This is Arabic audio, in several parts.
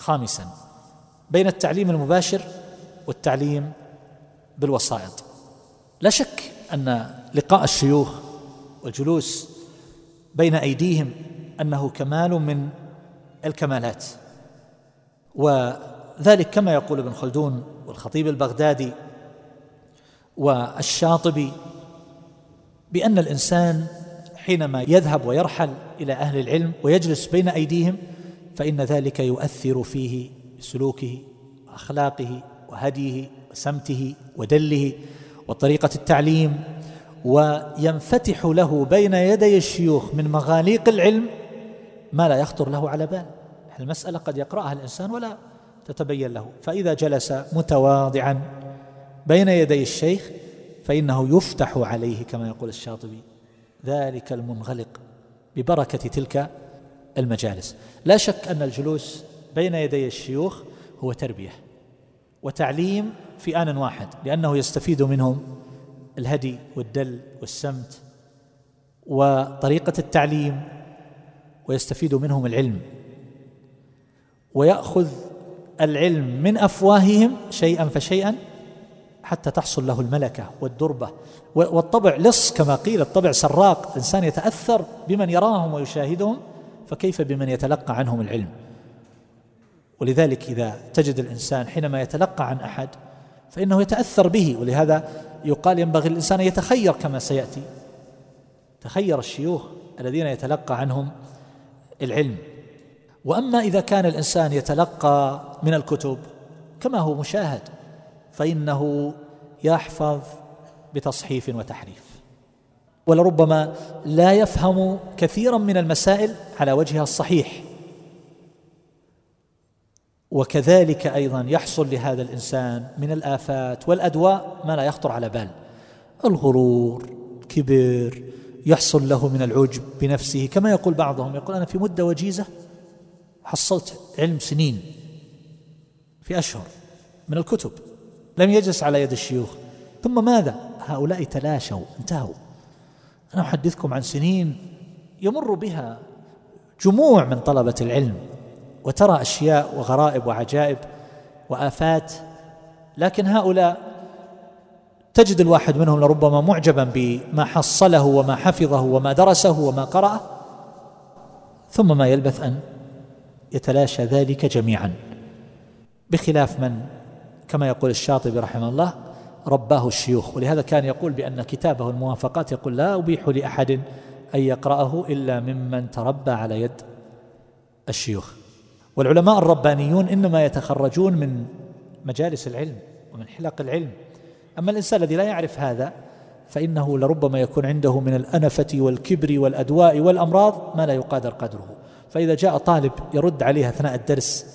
خامسا بين التعليم المباشر والتعليم بالوسائط. لا شك أن لقاء الشيوخ والجلوس بين أيديهم أنه كمال من الكمالات. وذلك كما يقول ابن خلدون والخطيب البغدادي والشاطبي بأن الإنسان حينما يذهب ويرحل إلى أهل العلم ويجلس بين أيديهم فإن ذلك يؤثر فيه بسلوكه واخلاقه وهديه وسمته ودله وطريقة التعليم وينفتح له بين يدي الشيوخ من مغاليق العلم ما لا يخطر له على بال. المسألة قد يقرأها الإنسان ولا تتبين له. فإذا جلس متواضعا بين يدي الشيخ فإنه يفتح عليه كما يقول الشاطبي ذلك المنغلق ببركة تلك المجالس. لا شك أن الجلوس بين يدي الشيوخ هو تربية وتعليم في آن واحد لأنه يستفيد منهم الهدي والدل والسمت وطريقة التعليم ويستفيد منهم العلم. ويأخذ العلم من أفواههم شيئا فشيئا حتى تحصل له الملكة والدربة. والطبع لص كما قيل الطبع سراق الانسان يتأثر بمن يراهم ويشاهدهم فكيف بمن يتلقى عنهم العلم؟ ولذلك إذا تجد الإنسان حينما يتلقى عن أحد فإنه يتأثر به ولهذا يقال ينبغي الانسان أن يتخير كما سيأتي. تخير الشيوخ الذين يتلقى عنهم العلم. وأما إذا كان الإنسان يتلقى من الكتب كما هو مشاهد فإنه يحفظ بتصحيف وتحريف. ولربما لا يفهم كثيرا من المسائل على وجهها الصحيح. وكذلك أيضا يحصل لهذا الإنسان من الآفات والأدواء ما لا يخطر على بال. الغرور كبر يحصل له من العجب بنفسه كما يقول بعضهم يقول أنا في مدة وجيزة حصلت علم سنين في أشهر من الكتب لم يجلس على يد الشيوخ. ثم ماذا؟ هؤلاء تلاشوا انتهوا. أنا أحدثكم عن سنين يمر بها جموع من طلبة العلم وترى أشياء وغرائب وعجائب وآفات لكن هؤلاء تجد الواحد منهم لربما معجبا بما حصله وما حفظه وما درسه وما قرأه ثم ما يلبث أن يتلاشى ذلك جميعا. بخلاف من كما يقول الشاطبي رحمه الله رباه الشيوخ. ولهذا كان يقول بأن كتابه الموافقات يقول لا أبيح لأحد أن يقرأه إلا ممن تربى على يد الشيوخ. والعلماء الربانيون إنما يتخرجون من مجالس العلم ومن حلق العلم. أما الإنسان الذي لا يعرف هذا فإنه لربما يكون عنده من الأنفة والكبر والأدواء والأمراض ما لا يقادر قدره. فإذا جاء طالب يرد عليه أثناء الدرس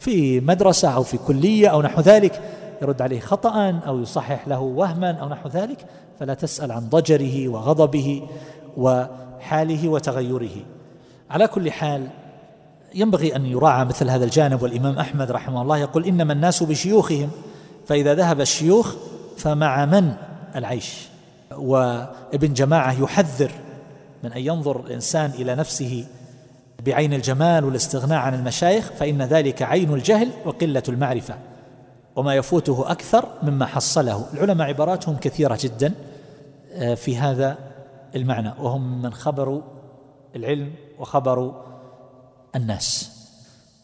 في مدرسة أو في كلية أو نحو ذلك يرد عليه خطأ أو يصحح له وهما أو نحو ذلك فلا تسأل عن ضجره وغضبه وحاله وتغيره. على كل حال ينبغي أن يراعى مثل هذا الجانب والإمام أحمد رحمه الله يقول إنما الناس بشيوخهم فإذا ذهب الشيوخ فمع من؟ العيش. وابن جماعة يحذر من أن ينظر الإنسان إلى نفسه بعين الجمال والاستغناء عن المشايخ فإن ذلك عين الجهل وقلة المعرفة. وما يفوته أكثر مما حصله. العلماء عباراتهم كثيرة جدا آه، في هذا المعنى. وهم من خبروا العلم وخبروا الناس.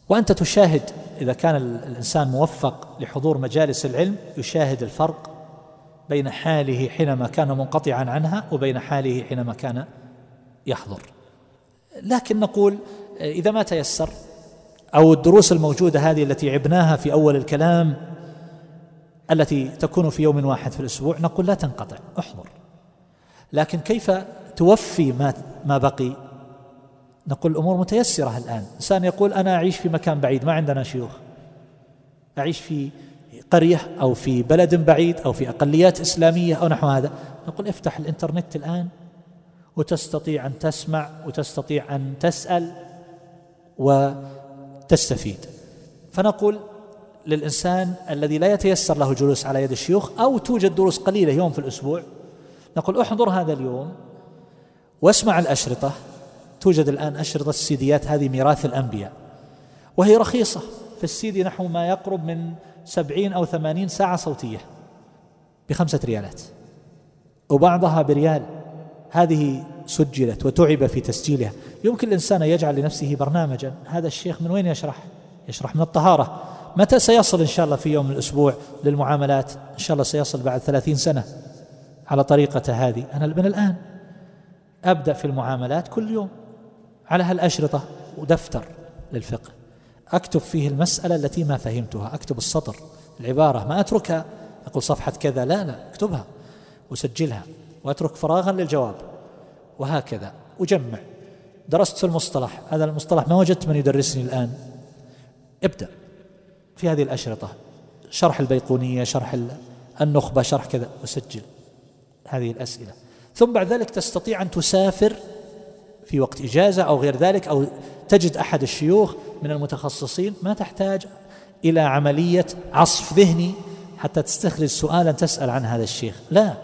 وأنت تشاهد إذا كان الإنسان موفق لحضور مجالس العلم يشاهد الفرق بين حاله حينما كان منقطعا عنها وبين حاله حينما كان يحضر. لكن نقول إذا ما تيسر أو الدروس الموجودة هذه التي عبناها في أول الكلام التي تكون في يوم واحد في الأسبوع نقول لا تنقطع احضر. لكن كيف توفي ما ما بقي؟ نقول الأمور متيسرة الآن. إنسان يقول أنا أعيش في مكان بعيد ما عندنا شيوخ. أعيش في قرية أو في بلد بعيد أو في أقليات إسلامية أو نحو هذا. نقول افتح الإنترنت الآن وتستطيع أن تسمع وتستطيع أن تسأل وتستفيد. فنقول للإنسان الذي لا يتيسر له الجلوس على يد الشيوخ أو توجد دروس قليلة يوم في الأسبوع. نقول احضر هذا اليوم واسمع الأشرطة. توجد الآن أشرطة السيديات هذه ميراث الأنبياء. وهي رخيصة. في السيدي نحو ما يقرب من سبعين أو ثمانين ساعة صوتية بخمسة ريالات. وبعضها بريال. هذه سجلت وتعب في تسجيلها. يمكن الإنسان يجعل لنفسه برنامجا. هذا الشيخ من وين يشرح؟ يشرح من الطهارة. متى سيصل إن شاء الله في يوم الأسبوع للمعاملات؟ إن شاء الله سيصل بعد ثلاثين سنة على طريقة هذه. أنا من الآن أبدأ في المعاملات كل يوم على هالأشرطة ودفتر للفقه. أكتب فيه المسألة التي ما فهمتها. أكتب السطر العبارة ما أتركها؟ أقول صفحة كذا. لا لا أكتبها وسجلها وأترك فراغا للجواب. وهكذا. أجمع. درست في المصطلح. هذا المصطلح ما وجدت من يدرسني الآن. ابدأ. في هذه الأشرطة. شرح البيقونية شرح النخبة شرح كذا وسجل هذه الأسئلة. ثم بعد ذلك تستطيع أن تسافر في وقت إجازة أو غير ذلك أو تجد أحد الشيوخ من المتخصصين ما تحتاج إلى عملية عصف ذهني حتى تستخرج سؤالا تسأل عن هذا الشيخ. لا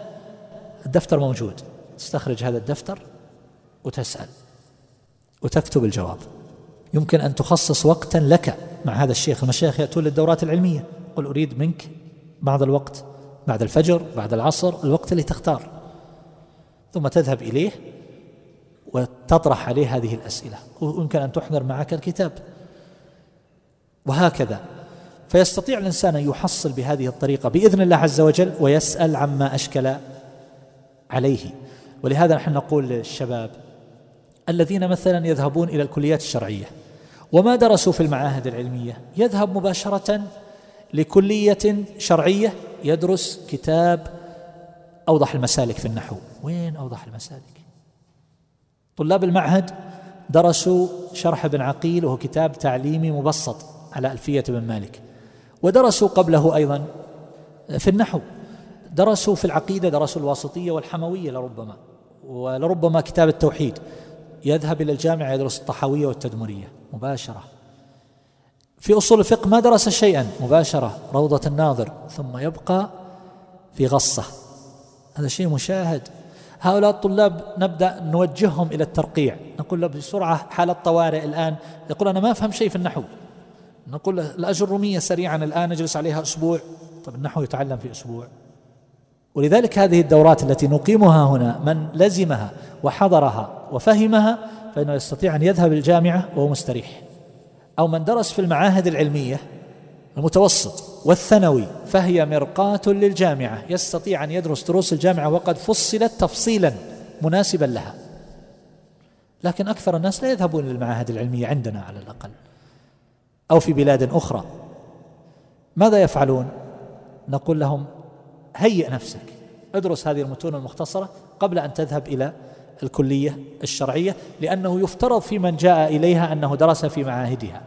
الدفتر موجود. تستخرج هذا الدفتر وتسأل وتكتب الجواب. يمكن أن تخصص وقتا لك مع هذا الشيخ. المشايخ يأتون للدورات العلمية. قل أريد منك بعض الوقت بعد الفجر بعد العصر الوقت اللي تختار. ثم تذهب إليه وتطرح عليه هذه الأسئلة. ويمكن أن تحضر معك الكتاب. وهكذا. فيستطيع الإنسان أن يحصل بهذه الطريقة بإذن الله عز وجل ويسأل عما أشكل عليه. ولهذا نحن نقول للشباب الذين مثلا يذهبون إلى الكليات الشرعية وما درسوا في المعاهد العلمية. يذهب مباشرة لكلية شرعية يدرس كتاب أوضح المسالك في النحو. وين أوضح المسالك؟ طلاب المعهد درسوا شرح ابن عقيل وهو كتاب تعليمي مبسط على ألفية بن مالك. ودرسوا قبله أيضا في النحو. درسوا في العقيدة درسوا الواسطية والحموية لربما ولربما كتاب التوحيد. يذهب إلى الجامعة يدرس الطحاوية والتدمرية. مباشرة. في أصول الفقه ما درس شيئا. مباشرة روضة الناظر ثم يبقى في غصة. هذا شيء مشاهد. هؤلاء الطلاب نبدأ نوجههم إلى الترقيع. نقول له بسرعة حالة طوارئ الآن. يقول أنا ما أفهم شيء في النحو. نقول له الأجرمية سريعا الآن نجلس عليها أسبوع. طب النحو يتعلم في أسبوع. ولذلك هذه الدورات التي نقيمها هنا من لزمها وحضرها وفهمها فإنه يستطيع أن يذهب الجامعة وهو مستريح. أو من درس في المعاهد العلمية المتوسط والثانوي فهي مرقاة للجامعة يستطيع أن يدرس دروس الجامعة وقد فصلت تفصيلا مناسبا لها. لكن أكثر الناس لا يذهبون للمعاهد العلمية عندنا على الأقل. أو في بلاد أخرى. ماذا يفعلون؟ نقول لهم هيئ نفسك. ادرس هذه المتون المختصرة قبل أن تذهب إلى الكلية الشرعية لأنه يفترض في من جاء إليها أنه درس في معاهدها.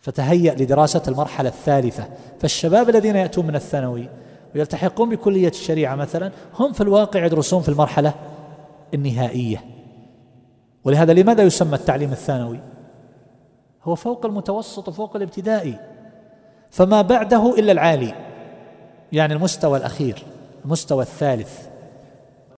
فتهيأ لدراسة المرحلة الثالثة. فالشباب الذين يأتون من الثانوي ويلتحقون بكلية الشريعة مثلا هم في الواقع يدرسون في المرحلة النهائية. ولهذا لماذا يسمى التعليم الثانوي؟ هو فوق المتوسط وفوق الابتدائي. فما بعده إلا العالي يعني المستوى الأخير المستوى الثالث.